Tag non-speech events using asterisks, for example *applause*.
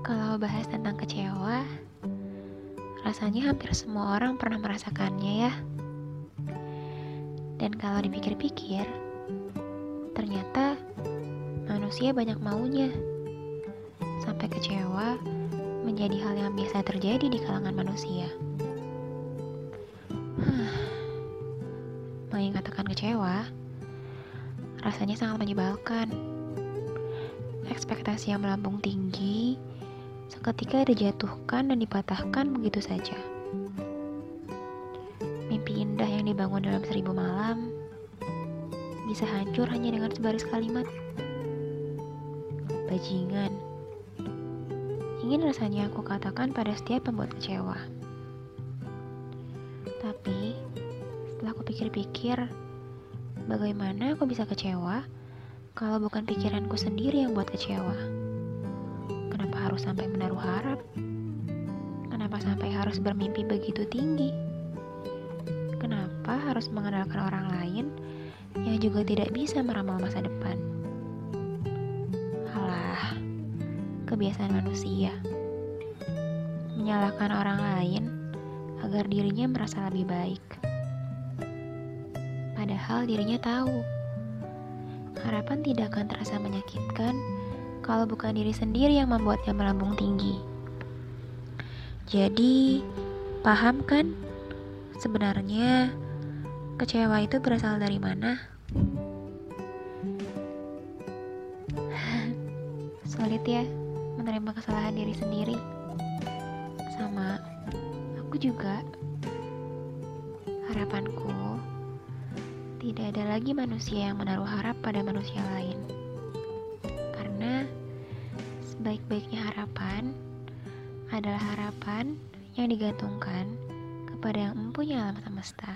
Kalau bahas tentang kecewa, rasanya hampir semua orang pernah merasakannya ya. Dan kalau dipikir-pikir, ternyata manusia banyak maunya. Sampai kecewa menjadi hal yang biasa terjadi di kalangan manusia. Mengatakan kecewa, rasanya sangat menyebalkan. Ekspektasi yang melambung tinggi, seketika dijatuhkan dan dipatahkan begitu saja. Mimpi indah yang dibangun dalam seribu malam bisa hancur hanya dengan sebaris kalimat. Bajingan. Ingin rasanya aku katakan pada setiap pembuat kecewa. Tapi, setelah aku pikir-pikir, bagaimana aku bisa kecewa kalau bukan pikiranku sendiri yang buat kecewa? Kenapa harus sampai menaruh harap? Kenapa sampai harus bermimpi begitu tinggi? Kenapa harus mengandalkan orang lain yang juga tidak bisa meramal masa depan? Alah, kebiasaan manusia menyalahkan orang lain agar dirinya merasa lebih baik. Padahal dirinya tahu harapan tidak akan terasa menyakitkan kalau bukan diri sendiri yang membuatnya melambung tinggi. Jadi, paham kan sebenarnya kecewa itu berasal dari mana? *sighs* Sulit ya menerima kesalahan diri sendiri. Sama, aku juga. Harapanku tidak ada lagi manusia yang menaruh harap pada manusia lain. Karena sebaik-baiknya harapan adalah harapan yang digantungkan kepada yang mempunyai alam semesta.